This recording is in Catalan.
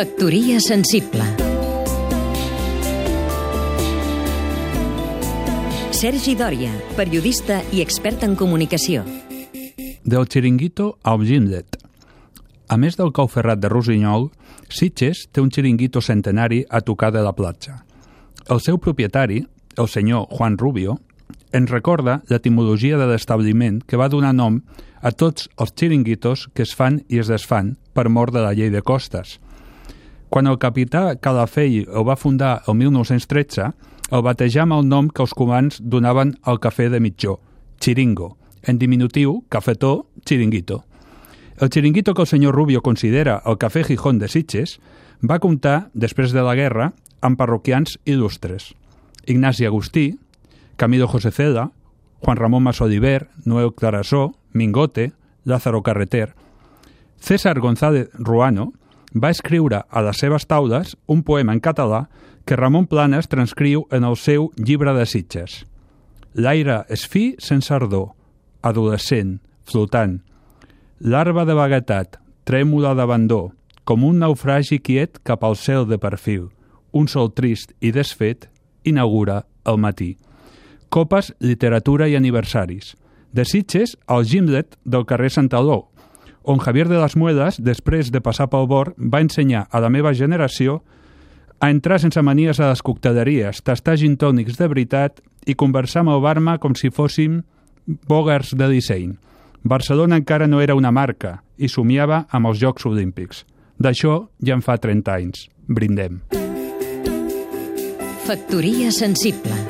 Factoria sensible Sergi Dòria, periodista i expert en comunicació. Del xiringuito al gimlet. A més del cou ferrat de Rosinyol, Sitges té un xiringuito centenari a tocar de la platja. El seu propietari, el senyor Juan Rubio, ens recorda l'etimologia de l'establiment que va donar nom a tots els xiringuitos que es fan i es desfan per mort de la llei de costes. Quan el capità Calafell el va fundar el 1913, el batejar amb el nom que els comans donaven al cafè de mitjó, xiringo, en diminutiu, cafetó, xiringuito. El xiringuito que el senyor Rubio considera el cafè Gijón de Sitges va comptar, després de la guerra, amb parroquians il·lustres. Ignasi Agustí, Camilo José Cela, Juan Ramón Masoliver, Noel Clarasó, Mingote, Lázaro Carreter. César González Ruano va escriure a les seves taules un poema en català que Ramon Planes transcriu en el seu llibre de Sitges. L'aire és fi sense ardor, adolescent, flotant. Larva de vaguetat, trèmula d'abandó, com un naufragi quiet cap al cel de perfil. Un sol trist i desfet inaugura el matí. Copes, literatura i aniversaris. De Sitges al Gimlet del carrer Santaló, on Javier de las Muedas, després de passar pel bord, va ensenyar a la meva generació a entrar sense manies a les cocteleries, tastar gintònics de veritat i conversar amb el barma com si fóssim bògars de disseny. Barcelona encara no era una marca i somiava amb els Jocs Olímpics. D'això ja en fa 30 anys. Brindem. Factoria sensible